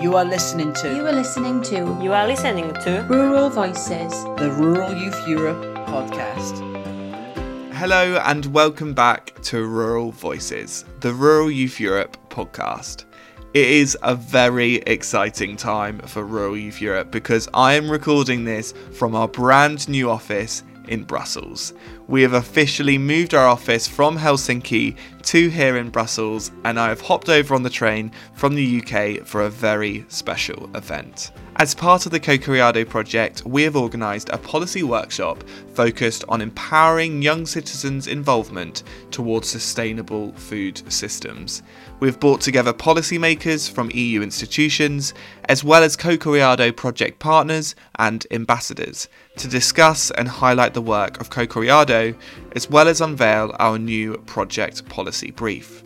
You are listening to You are listening to You are listening to Rural Voices. the Rural Youth Europe podcast. Hello and welcome back to Rural Voices, the Rural Youth Europe podcast. It is a very exciting time for Rural Youth Europe because I am recording this from our brand new office in Brussels. We have officially moved our office from Helsinki to here in Brussels, and I have hopped over on the train from the UK for a very special event. As part of the Cocoreado project, we have organised a policy workshop focused on empowering young citizens' involvement towards sustainable food systems. We've brought together policymakers from EU institutions, as well as Cocoreado project partners and ambassadors, to discuss and highlight the work of Cocoreado, as well as unveil our new project policy brief.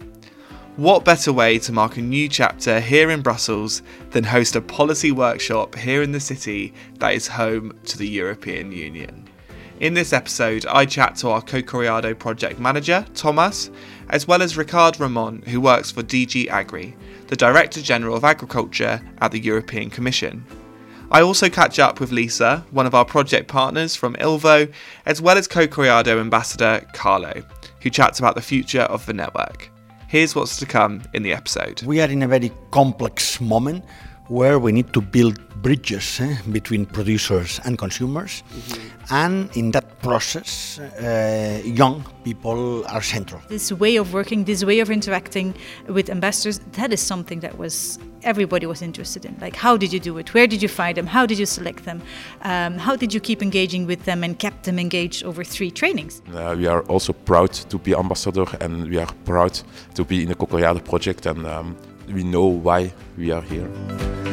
What better way to mark a new chapter here in Brussels than host a policy workshop here in the city that is home to the European Union? In this episode, I chat to our Cocoreado project manager, Thomas, as well as Ricard Ramon, who works for DG Agri, the Director General of Agriculture at the European Commission. I also catch up with Lisa, one of our project partners from Ilvo, as well as Cocoreado ambassador Carlo, who chats about the future of the network. Here's what's to come in the episode. We are in a very complex moment where we need to build bridges eh, between producers and consumers, and in that process, uh, young people are central. this way of working, this way of interacting with ambassadors, that is something that was everybody was interested in. Like, how did you do it? Where did you find them? How did you select them? Um, how did you keep engaging with them and kept them engaged over three trainings? Uh, we are also proud to be ambassador and we are proud to be in the Cocoreado project and um, we know why we are here.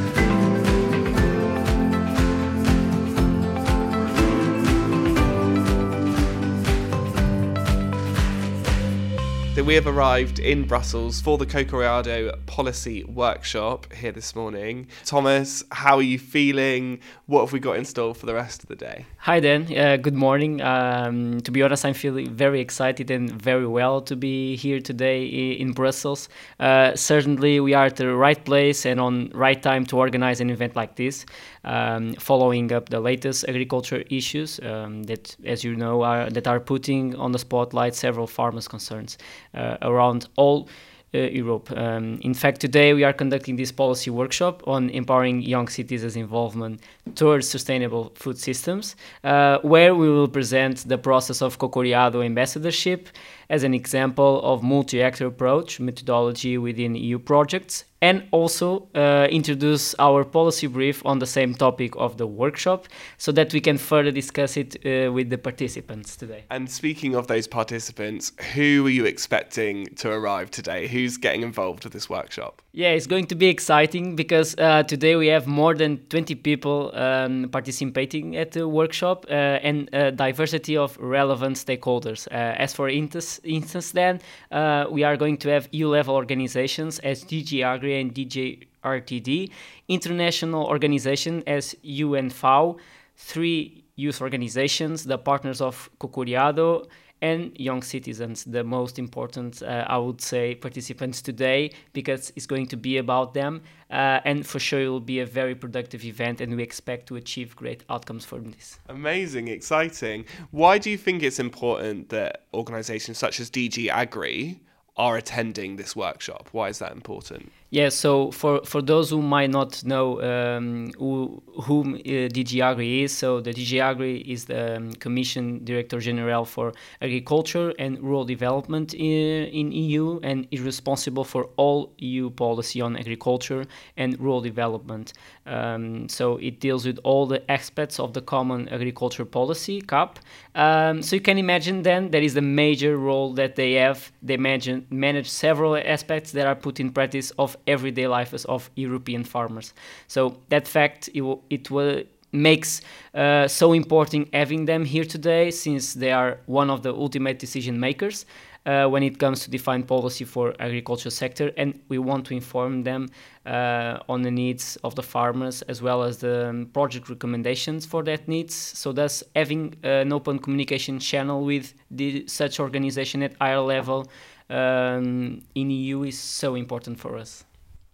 That we have arrived in Brussels for the Cocoreado policy workshop here this morning. Thomas, how are you feeling? What have we got in store for the rest of the day? Hi Dan, uh, good morning. Um, to be honest, I'm feeling very excited and very well to be here today in Brussels. Uh, certainly, we are at the right place and on right time to organize an event like this, um, following up the latest agriculture issues um, that, as you know, are that are putting on the spotlight several farmers' concerns uh, around all uh, Europe. Um, in fact, today we are conducting this policy workshop on empowering young citizens' involvement towards sustainable food systems, uh, where we will present the process of Cocoreado ambassadorship as an example of multi-actor approach methodology within EU projects, and also uh, introduce our policy brief on the same topic of the workshop, so that we can further discuss it uh, with the participants today. And speaking of those participants, who are you expecting to arrive today? Who's getting involved with this workshop? Yeah, it's going to be exciting because uh, today we have more than 20 people um, participating at the workshop uh, and a diversity of relevant stakeholders. Uh, as for instance, instance then, uh, we are going to have EU level organizations as DG Agri and DG RTD, international organization as UNFAO, three youth organizations, the partners of Cocoreado, and young citizens, the most important, uh, I would say, participants today, because it's going to be about them. Uh, and for sure, it will be a very productive event, and we expect to achieve great outcomes from this. Amazing, exciting. Why do you think it's important that organisations such as DG Agri are attending this workshop? Why is that important? Yeah, so for, for those who might not know um, who, whom uh, DG Agri is, so the DG Agri is the um, Commission Director General for Agriculture and Rural Development in, in EU and is responsible for all EU policy on agriculture and rural development. Um, so it deals with all the aspects of the Common Agriculture Policy, CAP. Um, so you can imagine then that is the major role that they have. They manage, manage several aspects that are put in practice of everyday lives of European farmers. So that fact it, it will makes uh, so important having them here today since they are one of the ultimate decision makers uh, when it comes to define policy for agriculture sector and we want to inform them uh, on the needs of the farmers as well as the um, project recommendations for that needs so thus having an open communication channel with the, such organization at higher level um, in EU is so important for us.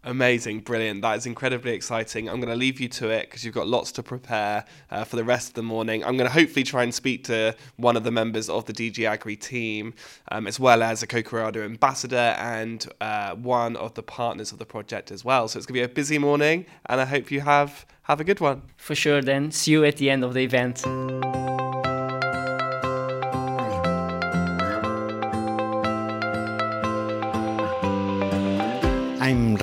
Amazing, brilliant. That is incredibly exciting. I'm going to leave you to it because you've got lots to prepare uh, for the rest of the morning. I'm going to hopefully try and speak to one of the members of the DG Agri team, um, as well as a Cocoreado ambassador and uh, one of the partners of the project as well. So it's going to be a busy morning, and I hope you have have a good one. For sure, then. See you at the end of the event.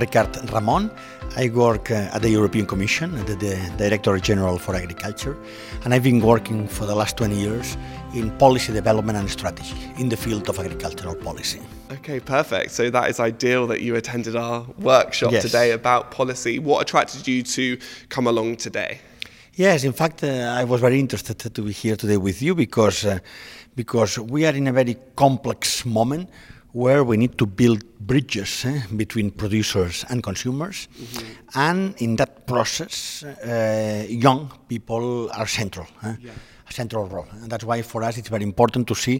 Ricard Ramon. I work uh, at the European Commission, at the, the Director General for Agriculture, and I've been working for the last 20 years in policy development and strategy in the field of agricultural policy. Okay, perfect. So that is ideal that you attended our workshop Yes. today about policy. What attracted you to come along today? Yes, in fact, uh, I was very interested to be here today with you because uh, because we are in a very complex moment where we need to build bridges eh, between producers and consumers, and in that process, uh, young people are central. eh, A central role, and that's why for us it's very important to see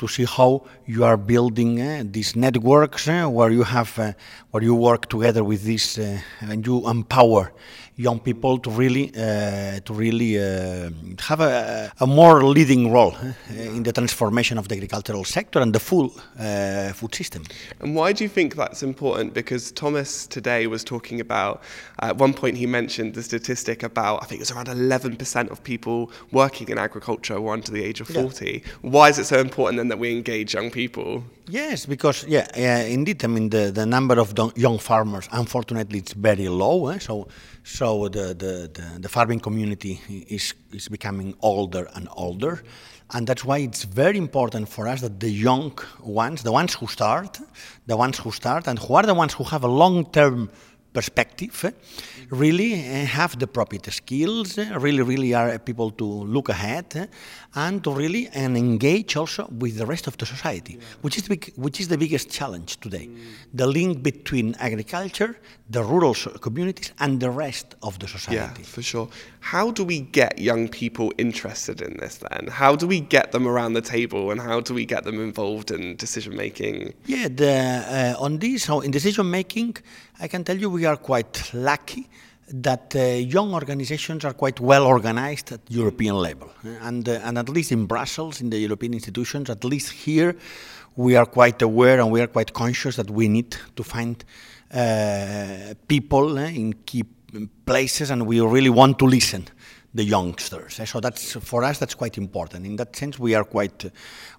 to see how you are building eh, these networks eh, where you have uh, where you work together with this uh, and you empower young people to really uh, to really uh, have a, a more leading role uh, in the transformation of the agricultural sector and the full uh, food system. And why do you think that's important? Because Thomas today was talking about, at one point he mentioned the statistic about, I think it was around 11% of people working in agriculture were under the age of Yeah. 40. Why is it so important then that we engage young people? Yes, because yeah, uh, indeed. I mean, the, the number of young farmers, unfortunately, it's very low. Eh? So, so the, the, the, the farming community is is becoming older and older, and that's why it's very important for us that the young ones, the ones who start, the ones who start, and who are the ones who have a long-term perspective, eh, really eh, have the appropriate skills, eh, really, really are people to look ahead, eh, and to really and engage also with the rest of the society, which is the big, which is the biggest challenge today, the link between agriculture, the rural communities, and the rest of the society. Yeah, for sure. How do we get young people interested in this then? How do we get them around the table and how do we get them involved in decision making? Yeah, the, uh, on this, so in decision making, I can tell you we are quite lucky that uh, young organizations are quite well organized at European level. And, uh, and at least in Brussels, in the European institutions, at least here, we are quite aware and we are quite conscious that we need to find uh, people uh, in key places and we really want to listen the youngsters. eh, So that's for us that's quite important. In that sense, we are quite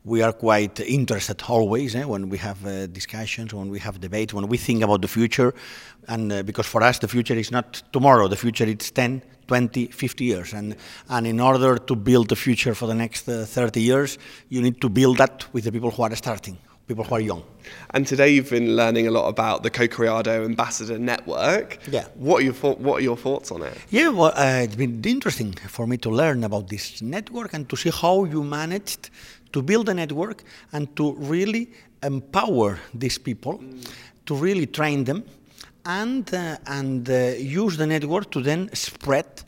we are quite interested always eh, when we have uh, discussions, when we have debates, when we think about the future, and uh, because for us the future is not tomorrow. The future is 10, 20, 50 years, and and in order to build the future for the next uh, 30 years, you need to build that with the people who are starting, people who are young. And today you've been learning a lot about the Cocoreado Ambassador Network. Yeah. What are your what are your thoughts on it? Yeah, well, uh, it's been interesting for me to learn about this network and to see how you managed to build a network and to really empower these people, to really train them, and uh, and uh, use the network to then spread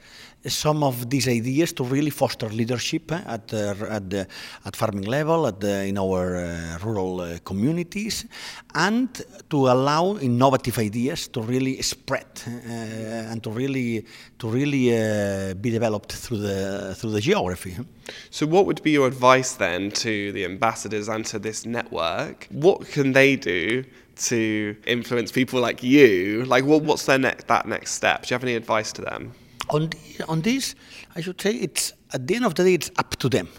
some of these ideas to really foster leadership eh, at at the at farming level, at the, in our uh, rural uh, communities, and to allow innovative ideas to really spread uh, and to really to really uh, be developed through the through the geography. eh. So what would be your advice then to the ambassadors and to this network? What can they do to influence people like you? Like what, what's their ne- that next step? Do you have any advice to them? On, the, on this, I should say it's at the end of the day, it's up to them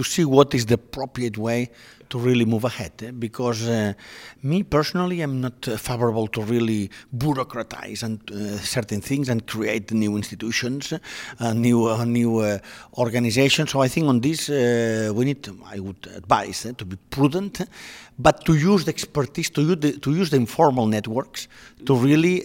to see what is the appropriate way to really move ahead. eh, Because uh, me personally, I'm not uh, favorable to really bureaucratize and uh, certain things and create new institutions, uh, new new organizations. So I think on this we need, to, I would advise eh, to be prudent, but to use the expertise, to use the, to use the informal networks to really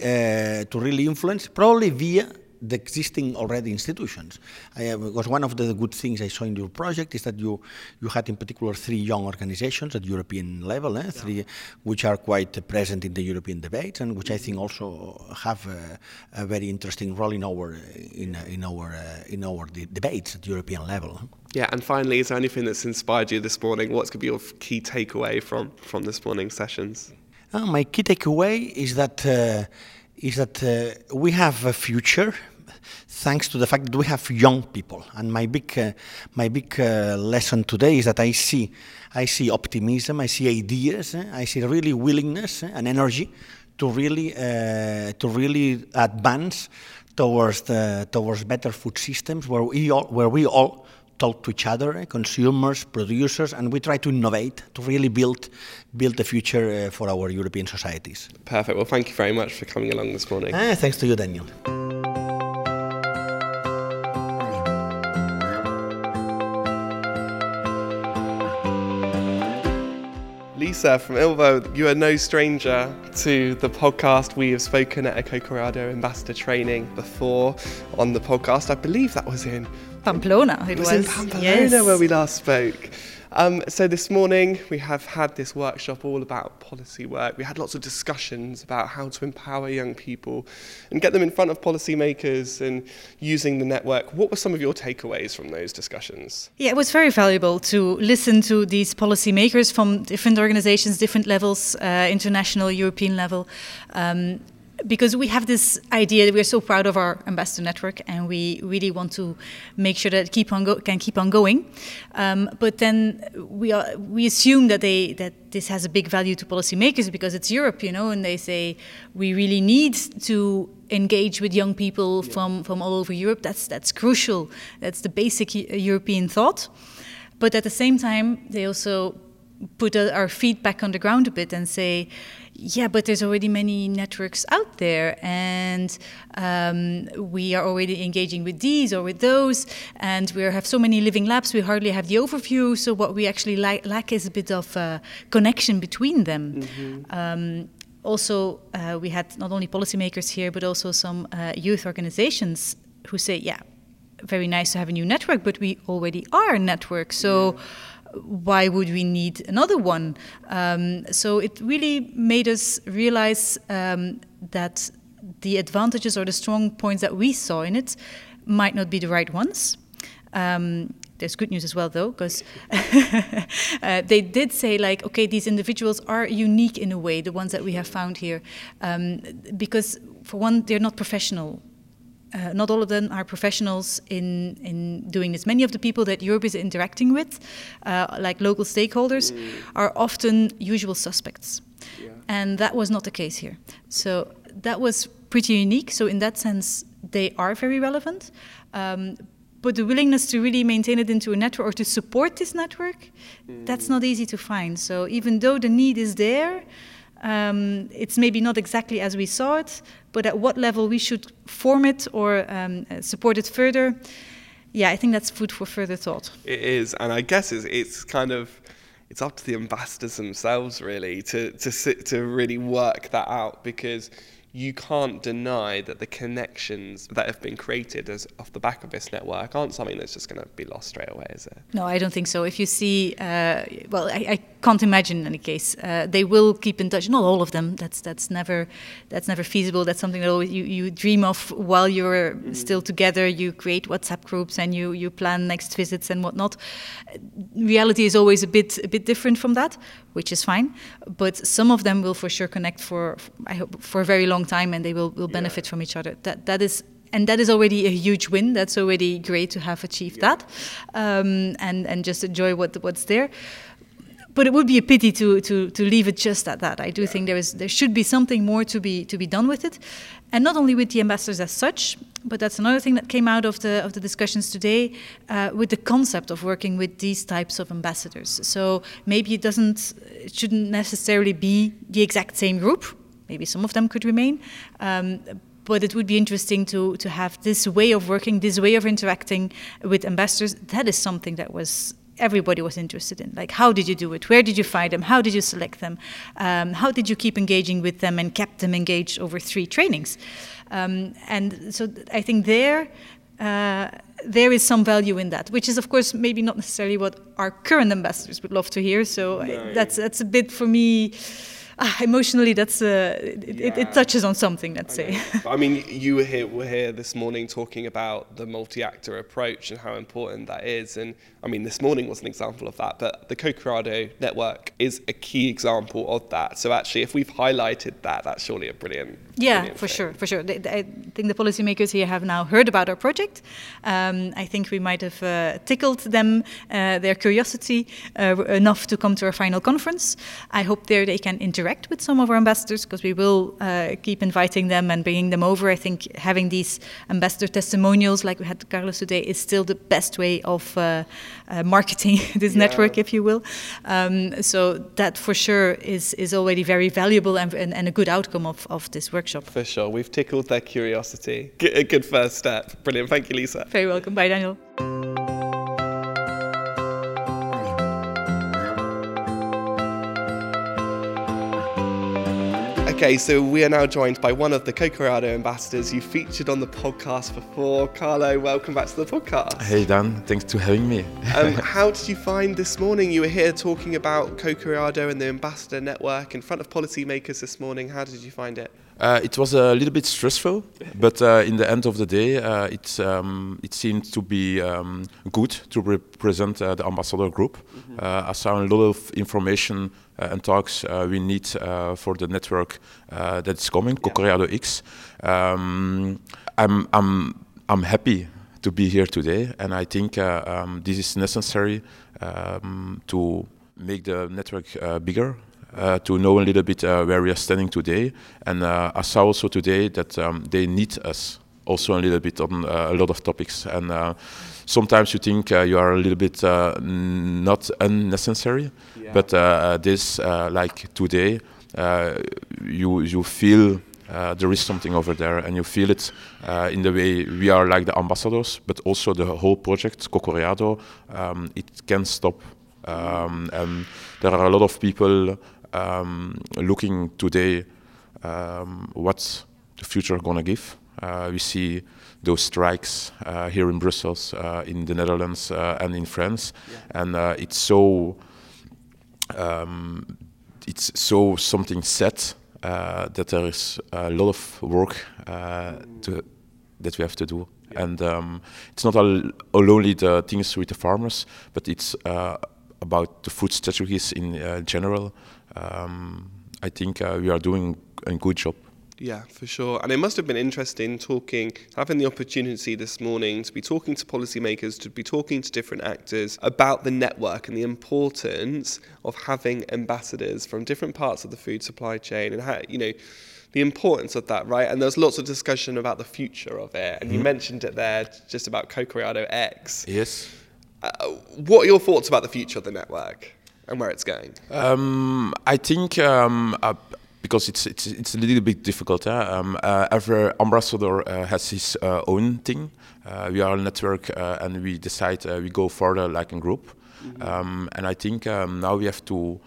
to really influence, probably via the existing already institutions. I, uh, because one of the good things I saw in your project is that you you had in particular three young organizations at European level, eh, three which are quite present in the European debates and which I think also have a, a very interesting role in our in, in our uh, in our de- debates at European level. Yeah, and finally, is there anything that's inspired you this morning? What's going to be your key takeaway from, from this morning's sessions? Uh, my key takeaway is that uh, is that uh, we have a future thanks to the fact that we have young people. And my big, uh, my big uh, lesson today is that I see, I see optimism, I see ideas, eh, I see really willingness eh, and energy to really, uh, to really advance towards the, towards better food systems where we all, where we all talk to each other, eh, consumers, producers, and we try to innovate to really build build the future uh, for our European societies. Perfect. Well, thank you very much for coming along this morning. Ah, thanks to you, Daniel. Lisa from Ilvo, you are no stranger to the podcast. We have spoken at a Cocoreado Ambassador Training before on the podcast. I believe that was in Pamplona. It, It was, was, in Pamplona yes. where we last spoke. Um, so this morning we have had this workshop all about policy work. We had lots of discussions about how to empower young people and get them in front of policymakers and using the network. What were some of your takeaways from those discussions? Yeah, it was very valuable to listen to these policymakers from different organizations, different levels, uh, international, European level. Um, because we have this idea that we're so proud of our ambassador network and we really want to make sure that it keep on go- can keep on going. Um, but then we, are, we assume that, they, that this has a big value to policymakers because it's Europe, you know, and they say we really need to engage with young people from, from all over Europe. That's, that's crucial. That's the basic European thought. But at the same time, they also put uh, our feet back on the ground a bit and say, yeah, but there's already many networks out there, and um, we are already engaging with these or with those, and we have so many living labs, we hardly have the overview. So what we actually la- lack is a bit of uh, connection between them. Um, also, uh, we had not only policymakers here, but also some uh, youth organizations who say, yeah, very nice to have a new network, but we already are a network. So why would we need another one? Um, so it really made us realize um, that the advantages or the strong points that we saw in it might not be the right ones. Um, there's good news as well, though, because uh, they did say, like, okay, these individuals are unique in a way, the ones that we have found here, um, because for one, they're not professional uh, not all of them are professionals in, in doing this. Many of the people that Europe is interacting with, uh, like local stakeholders, are often usual suspects. And that was not the case here. So that was pretty unique. So, in that sense, they are very relevant. Um, but the willingness to really maintain it into a network or to support this network, that's not easy to find. So, even though the need is there, um, it's maybe not exactly as we saw it, but at what level we should form it or um, uh, support it further, yeah, I think that's food for further thought. It is, and I guess it's, it's kind of it's up to the ambassadors themselves really to to sit, to really work that out because you can't deny that the connections that have been created as off the back of this network aren't something that's just going to be lost straight away, is it? No, I don't think so. If you see, uh, well, I, I, can't imagine in any case. Uh, they will keep in touch. Not all of them. That's that's never that's never feasible. That's something that always you, you dream of while you're mm. still together. You create WhatsApp groups and you you plan next visits and whatnot. Reality is always a bit a bit different from that, which is fine. But some of them will for sure connect for I hope for a very long time, and they will will benefit yeah. from each other. That that is and that is already a huge win. That's already great to have achieved yeah. that, um, and and just enjoy what what's there. But it would be a pity to, to, to leave it just at that. I do yeah. think there is there should be something more to be to be done with it, and not only with the ambassadors as such, but that's another thing that came out of the of the discussions today uh, with the concept of working with these types of ambassadors. So maybe it doesn't it shouldn't necessarily be the exact same group. Maybe some of them could remain. Um, but it would be interesting to to have this way of working, this way of interacting with ambassadors. That is something that was everybody was interested in. Like, how did you do it? Where did you find them? How did you select them? Um, how did you keep engaging with them and kept them engaged over three trainings? Um, and so I think there. Uh, there is some value in that, which is, of course, maybe not necessarily what our current ambassadors would love to hear. So no. that's that's a bit for me ah, emotionally, that's uh, it, yeah. it, touches on something. Let's I say. I mean, you were here, were here this morning talking about the multi-actor approach and how important that is. And I mean, this morning was an example of that. But the Cocoreado network is a key example of that. So actually, if we've highlighted that, that's surely a brilliant Yeah, for sure, for sure. I think the policymakers here have now heard about our project. Um, I think we might have uh, tickled them, uh, their curiosity uh, enough to come to our final conference. I hope there they can interact with some of our ambassadors because we will uh, keep inviting them and bringing them over. I think having these ambassador testimonials, like we had Carlos today, is still the best way of uh, uh, marketing this Yeah. network, if you will. Um, so that for sure is is already very valuable and, and, and a good outcome of, of this workshop. For sure, we've tickled their curiosity. G- a good first step. Brilliant. Thank you, Lisa. Very welcome. Bye, Daniel. Okay, so we are now joined by one of the Cocoreado ambassadors you featured on the podcast before. Carlo, welcome back to the podcast. Hey Dan, thanks for having me. Um, how did you find this morning? You were here talking about Cocoreado and the ambassador network in front of policymakers this morning. How did you find it? Uh, it was a little bit stressful, but uh, in the end of the day, uh, it um, it seemed to be um, good to represent uh, the ambassador group. Uh, I saw a lot of information uh, and talks uh, we need uh, for the network uh, that's coming, Cocoreado X. Um, I'm I'm I'm happy to be here today, and I think uh, um, this is necessary um, to make the network uh, bigger uh, to know a little bit uh, where we are standing today. And uh, I saw also today that um, they need us also a little bit on uh, a lot of topics. And uh, sometimes you think uh, you are a little bit uh, not unnecessary, but uh, uh, this, uh, like today, uh, you you feel. Uh, there is something over there, and you feel it uh, in the way we are like the ambassadors, but also the whole project, Cocoreado. Um, it can stop um, and there are a lot of people um, looking today um, what the future gonna give. Uh, we see those strikes uh, here in Brussels, uh, in the Netherlands, uh, and in France, and uh, it's so um, it's so something set uh, that there is a lot of work uh, to, that we have to do. And um, it's not all, all only the things with the farmers, but it's uh, about the food strategies in uh, general. Um, I think uh, we are doing a good job. Yeah, for sure. And it must have been interesting talking, having the opportunity this morning to be talking to policymakers, to be talking to different actors about the network and the importance of having ambassadors from different parts of the food supply chain and how, you know, the importance of that, right? And there's lots of discussion about the future of it. And you mentioned it there just about Cocoreado X. Yes. Uh, what are your thoughts about the future of the network and where it's going? Um, I think um, uh, because it's, it's it's a little bit difficult. Um, uh, every ambassador uh, has his uh, own thing. Uh, we are a network, uh, and we decide uh, we go further like a group. Um, and I think um, now we have to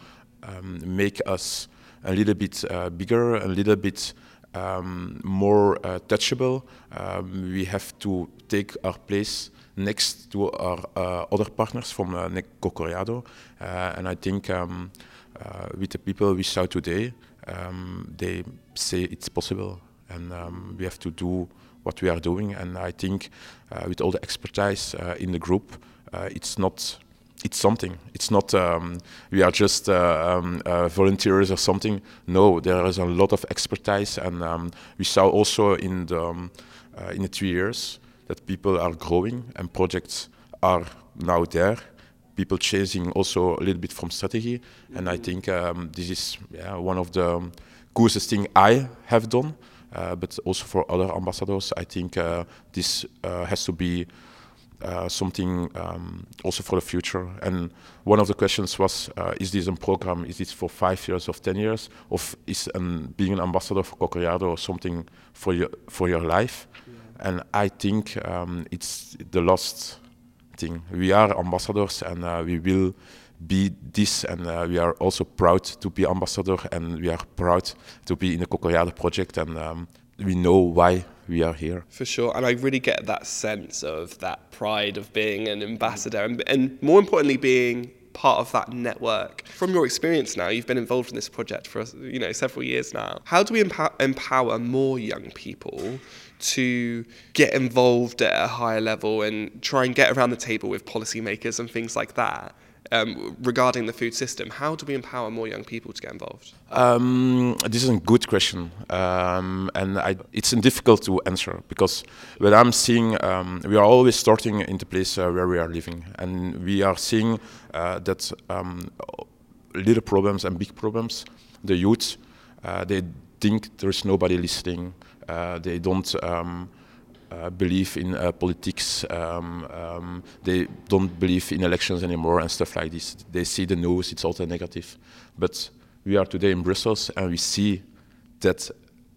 um, make us a little bit uh, bigger, a little bit um, more uh, touchable. Um, we have to take our place next to our uh, other partners from uh, Cocoreado. Uh, and I think um, uh, with the people we saw today, um, they say it's possible. And um, we have to do what we are doing. And I think uh, with all the expertise uh, in the group, it's not it's something. It's not um, we are just um, volunteers or something. No, there is a lot of expertise, and um, we saw also in the in the three years that people are growing and projects are now there. People changing also a little bit from strategy, and I think um, this is yeah, one of the um, coolest thing I have done. Uh, but also for other ambassadors, I think uh, this uh, has to be uh, something um, also for the future. And one of the questions was, uh, is this a program, is this for five years or 10 years? Or is um, being an ambassador for Cocoreado something for your, for your life? And I think um, it's the last thing. We are ambassadors and uh, we will be this and uh, we are also proud to be ambassador and we are proud to be in the Cocoreado project and um, we know why we are here. For sure. And I really get that sense of that pride of being an ambassador and, and more importantly, being part of that network. From your experience now, you've been involved in this project for you know several years now. How do we empower, empower more young people to get involved at a higher level and try and get around the table with policymakers and things like that? Um, regarding the food system. How do we empower more young people to get involved? Um, this is a good question, um, and I, it's difficult to answer because what I'm seeing, um, we are always starting in the place uh, where we are living, and we are seeing uh, that um, little problems and big problems. The youth, uh, they think there is nobody listening. Uh, they don't. Um, uh, believe in uh, politics. Um, um, they don't believe in elections anymore and stuff like this. They see the news; it's all negative. But we are today in Brussels, and we see that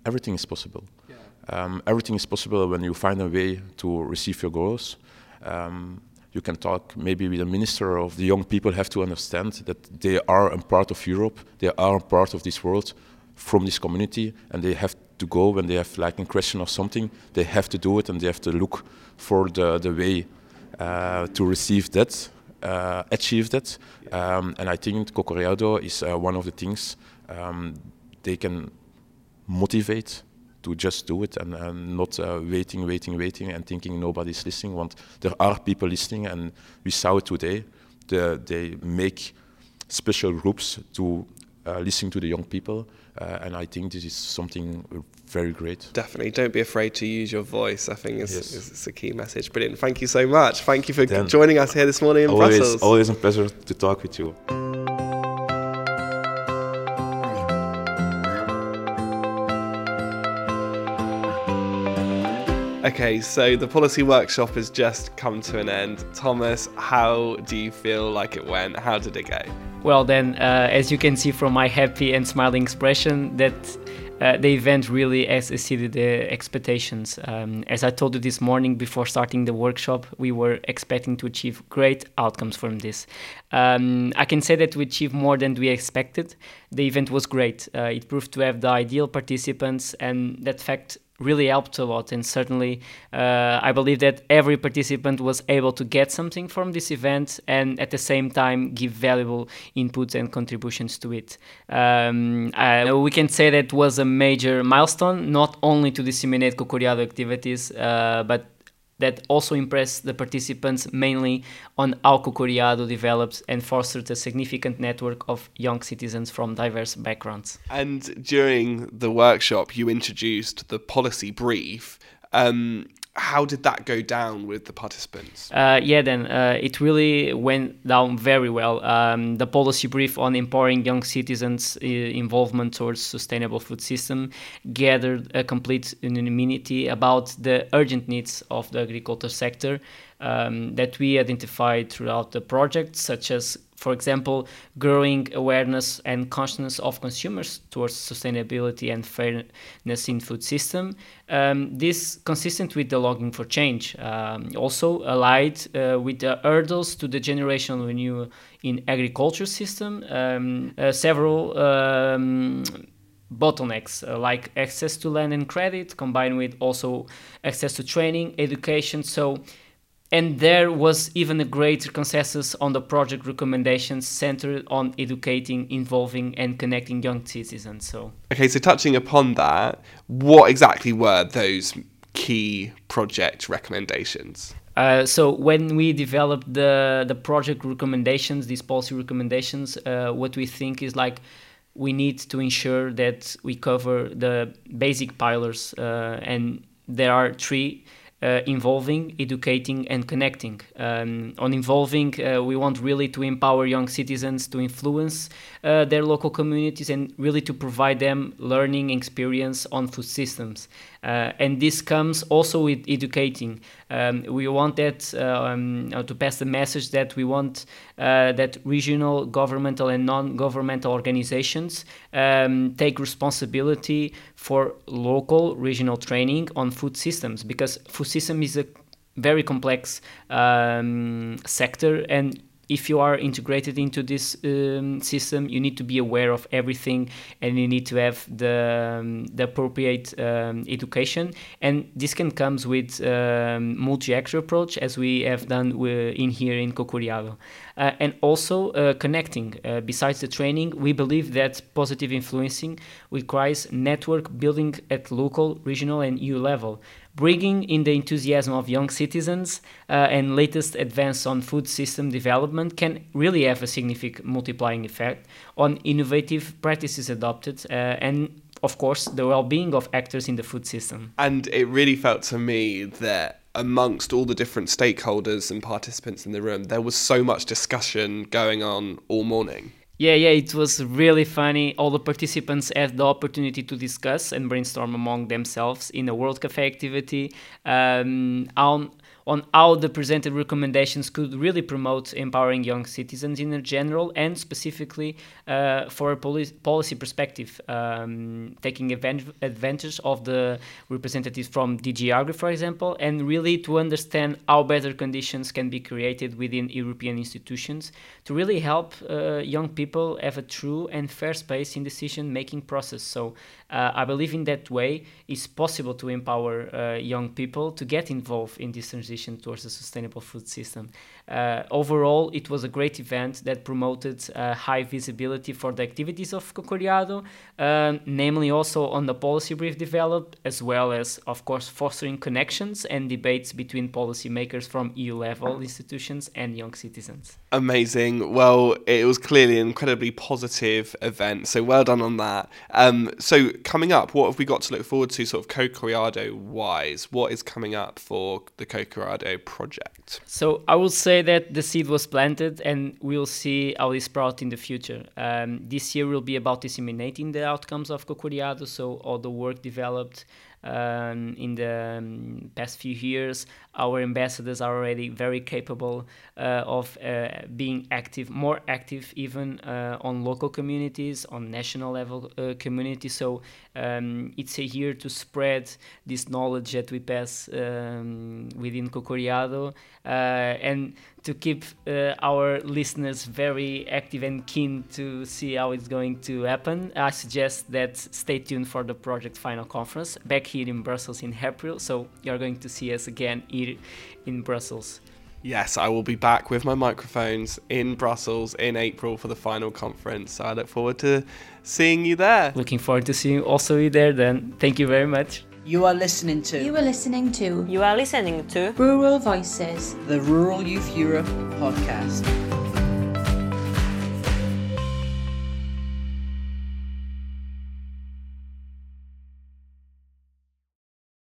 everything is possible. Yeah. Um, everything is possible when you find a way to receive your goals. Um, you can talk maybe with a minister of the young people have to understand that they are a part of Europe, they are a part of this world from this community, and they have to go when they have like a question or something. They have to do it, and they have to look for the the way uh, to receive that, uh, achieve that. Um, and I think Cocoreado is uh, one of the things um, they can motivate to just do it and, and not uh, waiting, waiting, waiting, and thinking nobody's listening. Want there are people listening, and we saw it today. The, they make special groups to uh, listen to the young people, uh, and I think this is something very great. Definitely, don't be afraid to use your voice. I think is, yes. is, is a key message. Brilliant. Thank you so much. Thank you for then joining us here this morning in always, Brussels. Always a pleasure to talk with you. Okay, so the policy workshop has just come to an end. Thomas, how do you feel like it went? How did it go? Well, then, uh, as you can see from my happy and smiling expression, that uh, the event really has exceeded the expectations. Um, as I told you this morning before starting the workshop, we were expecting to achieve great outcomes from this. Um, I can say that we achieved more than we expected. The event was great. Uh, it proved to have the ideal participants, and that fact really helped a lot. And certainly, uh, I believe that every participant was able to get something from this event and at the same time give valuable inputs and contributions to it. Um, we can say that was a major milestone, not only to disseminate Cocoreado activities, uh, but that also impressed the participants mainly on how Cocoreado developed and fostered a significant network of young citizens from diverse backgrounds. And during the workshop, you introduced the policy brief. Um, how did that go down with the participants? Uh, yeah, then uh, it really went down very well. Um, the policy brief on empowering young citizens' uh, involvement towards sustainable food system gathered a complete unanimity about the urgent needs of the agriculture sector um, that we identified throughout the project, such as for example, growing awareness and consciousness of consumers towards sustainability and fairness in food system. Um, this consistent with the longing for change. Um, also allied uh, with the hurdles to the generational renewal in agriculture system. Um, uh, several um, bottlenecks uh, like access to land and credit combined with also access to training education so and there was even a greater consensus on the project recommendations centered on educating, involving, and connecting young citizens. So, okay, so touching upon that, what exactly were those key project recommendations? Uh, so when we developed the the project recommendations, these policy recommendations, uh, what we think is like we need to ensure that we cover the basic pillars, uh, and there are three involving, educating, and connecting. Um, on involving, uh, we want really to empower young citizens to influence uh, their local communities and really to provide them learning experience on food systems. Uh, and this comes also with educating. Um, we want that um, to pass the message that we want uh, that regional, governmental, and non-governmental organizations um, take responsibility for local, regional training on food systems because food system is a very complex um, sector and if you are integrated into this um, system, you need to be aware of everything, and you need to have the um, the appropriate um, education. And this can comes with um, multi-actor approach, as we have done in here in Cocoreado. Uh, and also uh, connecting. Uh, besides the training, we believe that positive influencing requires network building at local, regional, and EU level. Bringing in the enthusiasm of young citizens uh, and latest advance on food system development can really have a significant multiplying effect on innovative practices adopted uh, and of course the well-being of actors in the food system And it really felt to me that amongst all the different stakeholders and participants in the room, there was so much discussion going on all morning. Yeah, yeah, it was really funny. All the participants had the opportunity to discuss and brainstorm among themselves in a World Cafe activity um, on on how the presented recommendations could really promote empowering young citizens in general and specifically uh, for a poli- policy perspective, um, taking advan- advantage of the representatives from DG Agri, for example, and really to understand how better conditions can be created within European institutions to really help uh, young people have a true and fair space in decision-making process. So uh, I believe in that way it's possible to empower uh, young people to get involved in this transition towards a sustainable food system. Uh, overall, it was a great event that promoted uh, high visibility for the activities of Cocoreado, um, namely also on the policy brief developed, as well as, of course, fostering connections and debates between policymakers from EU level institutions and young citizens. Amazing. Well, it was clearly an incredibly positive event. So well done on that. Um, so coming up, what have we got to look forward to, sort of Cocoreado wise? What is coming up for the Cocoreado project? So I would say that the seed was planted, and we'll see how it sprout in the future. Um, this year will be about disseminating the outcomes of Cocoreado, so all the work developed um, in the um, past few years. Our ambassadors are already very capable uh, of uh, being active, more active even uh, on local communities, on national level communities. So um, it's a year to spread this knowledge that we pass um, within Cocoreado and to keep our listeners very active and keen to see how it's going to happen. I suggest that stay tuned for the project final conference back here in Brussels in April. So you're going to see us again here in Brussels. Yes, I will be back with my microphones in Brussels in April for the final conference. So I look forward to seeing you there. Looking forward to seeing also you there then. Thank you very much. You are listening to You are listening to You are listening to Rural Voices. the Rural Youth Europe podcast.